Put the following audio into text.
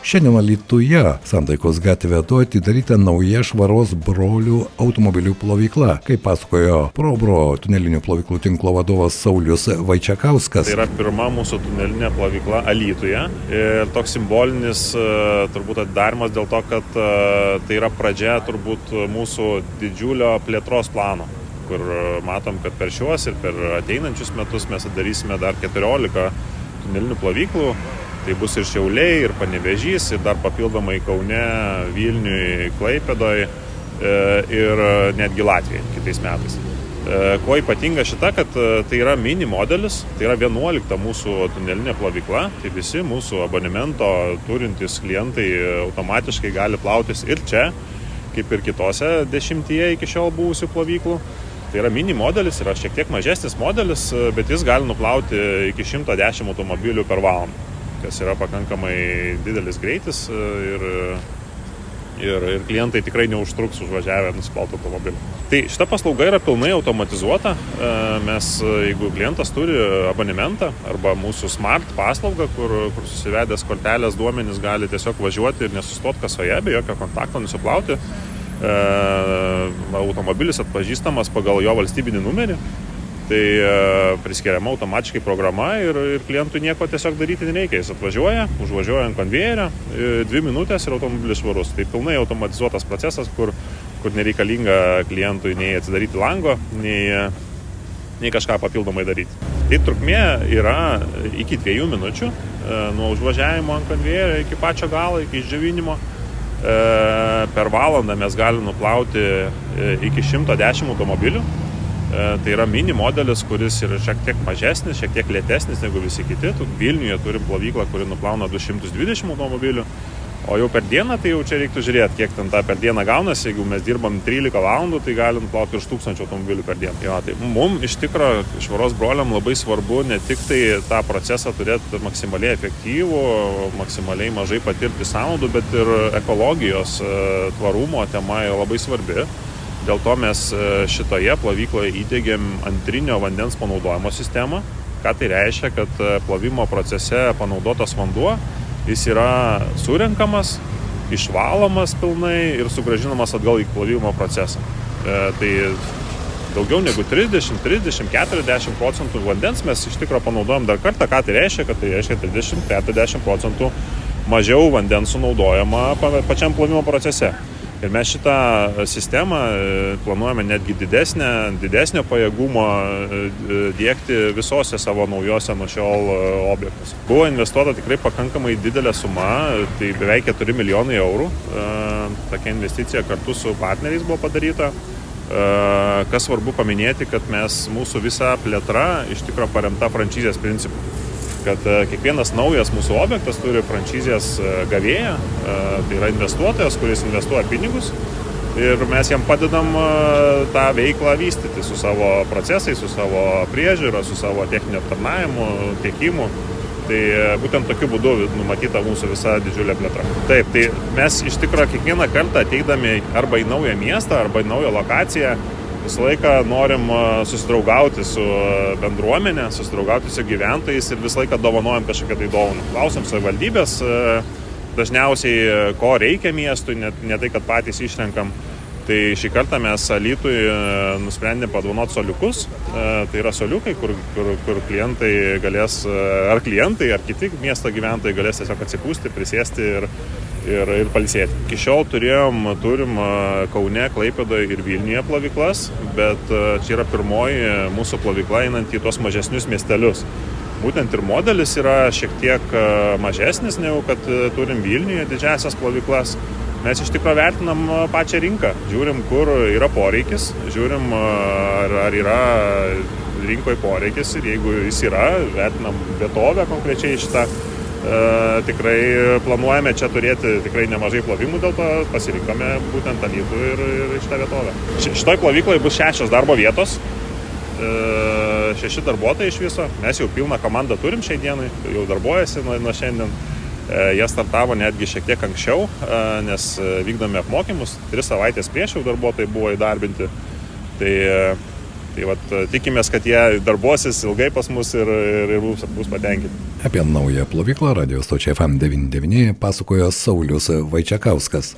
Šiandien Lietuvoje Santaikos gatvė to atidaryta nauja švaros brolių automobilių plovykla, kaip pasakojo Probro tunelinių plovyklų tinklo vadovas Saulis Vaičiakauskas. Tai yra pirma mūsų tunelinė plovykla Alytuje ir toks simbolinis e, turbūt atidarimas dėl to, kad e, tai yra pradžia turbūt mūsų didžiulio plėtros plano kur e, matom, kad per šiuos ir per ateinančius metus mes atidarysime dar 14 tunelinių plovyklų Tai bus ir Šiauliai, ir Panevežys, ir dar papildomai Kaune, Vilniui, Klaipėdoj e, ir netgi Latvijai kitais metais. E, kuo ypatinga šita, kad e, tai yra mini modelis, tai yra 11 mūsų tunelinė plovykla, tai visi mūsų abonemento turintys klientai automatiškai gali plautis ir čia, kaip ir kitose dešimtyje iki šiol buvusių plovyklų. Tai yra mini modelis, yra šiek tiek mažesnis modelis, bet jis gali nuplauti iki 110 automobilių per valandą kas yra pakankamai didelis greitis e, ir, ir, ir klientai tikrai neužtruks užvažiavę nusipaltų automobilį. Tai šita paslauga yra pilnai automatizuota. E, mes, jeigu klientas turi abonementą arba mūsų smart paslaugą, kur, kur susivedęs kortelės duomenys gali tiesiog važiuoti ir nesustoti kasoje, be jokio kontakto nusiplauti, e, automobilis atpažįstamas pagal jo valstybinį numerį tai e, priskiriama automatiškai programa ir, ir klientui nieko tiesiog daryti nereikia. Jis atvažiuoja, užvažiuoja ant konvejerio, e, dvi minutės ir automobilis švarus. Tai pilnai automatizuotas procesas, kur, kur nereikalinga klientui nei atsidaryti lango, nei, nei kažką papildomai daryti. Tai trukmė yra iki dviejų minučių e, nuo užvažiavimo ant konvejerio iki pačio galo, iki išdžiovinimo per valandą mes galime nuplauti iki 110 automobilių. E, tai yra mini modelis, kuris yra šiek tiek mažesnis, šiek tiek lėtesnis negu visi kiti. Vilniuje turim plovyklą, kuri nuplauna 220 automobilių. O jau per dieną, tai jau čia reiktų žiūrėti, kiek ten tą per dieną gaunasi. Jeigu mes dirbam 13 valandų, tai galim plauti virš 1000 automobilių per dieną. Jo, tai mums iš tikrųjų švaros broliam labai svarbu ne tik tai tą procesą turėti maksimaliai efektyvų, maksimaliai mažai patirti sąnaudų, bet ir ekologijos e, tvarumo tema yra labai svarbi. Dėl to mes e, šitoje plovykloje įdėgėm antrinio vandens panaudojimo sistemą. Ką tai reiškia, kad e, plovimo procese panaudotas vanduo, jis yra surinkamas, išvalomas pilnai ir sugražinamas atgal į plovimo procesą. E, tai daugiau negu 30, 30, 40 procentų vandens mes iš tikrųjų panaudojam dar kartą. Ką tai reiškia? Kad tai reiškia 30-40 procentų mažiau vandens sunaudojama pačiam plovimo procese. Ir mes šitą sistemą e, planuojame netgi didesnę, didesnio pajėgumo e, e, dėkti visose savo naujose nuo šiol objektuose. Buvo investuota tikrai pakankamai didelė suma, tai beveik 4 milijonai eurų. Tokia investicija kartu su partneriais buvo padaryta. Kas svarbu paminėti, kad mes mūsų visa plėtra iš tikrųjų paremta frančizės principu kad e, kiekvienas naujas mūsų objektas turi franšizės e, gavėją, e, tai yra investuotojas, kuris investuoja pinigus ir mes jam padedam tą veiklą vystyti su savo procesais, su savo priežiūra, su savo techninio aptarnavimu, tiekimu. Tai būtent tokiu būdu numatyta mūsų visa didžiulė plėtra. Taip, tai mes iš tikrųjų kiekvieną kartą ateidami arba į naują miestą, arba į naują lokaciją, visą laiką norim susidraugauti su bendruomenė, susidraugauti su gyventojais ir visą laiką dovanojam kažkokią tai dovaną. Klausim savivaldybės, dažniausiai ko reikia miestui, ne, ne tai, kad patys išrenkam. Tai šį kartą mes Alytui nusprendėm padovanoti soliukus. Tai yra soliukai, kur, kur, kur klientai galės, ar klientai, ar kiti miesto gyventojai galės tiesiog atsipūsti, prisėsti ir, ir, ir palsėti. Iki šiol turėjom, turim Kaune, Klaipėdoje ir Vilniuje plovyklas, bet čia yra pirmoji mūsų plovykla einant į tuos mažesnius miestelius. Būtent ir modelis yra šiek tiek mažesnis negu kad turim Vilniuje didžiasias plovyklas. Mes iš tikrųjų vertinam pačią rinką, žiūrim, kur yra poreikis, žiūrim, ar, ar yra rinkoje poreikis ir jeigu jis yra, vertinam vietovę konkrečiai šitą tikrai planuojame čia turėti tikrai nemažai plovimų, dėl to pasirinkome būtent Alytų ir, ir šitą vietovę. Šitoj plovykloje bus šešios darbo vietos, e, šeši darbuotojai iš viso. Mes jau pilną komandą turim šiai dienai, jau darbuojasi nuo, nuo šiandien. E, jie startavo netgi šiek tiek anksčiau, nes vykdome apmokymus, tris savaitės prieš jau darbuotojai buvo įdarbinti. Tai Tai vat, tikimės, kad jie darbuosis ilgai pas mus ir, ir, ir bus, bus patenkinti. Apie naują plovyklą radio stočiai FM99 pasakojo Saulis Vaičiakauskas.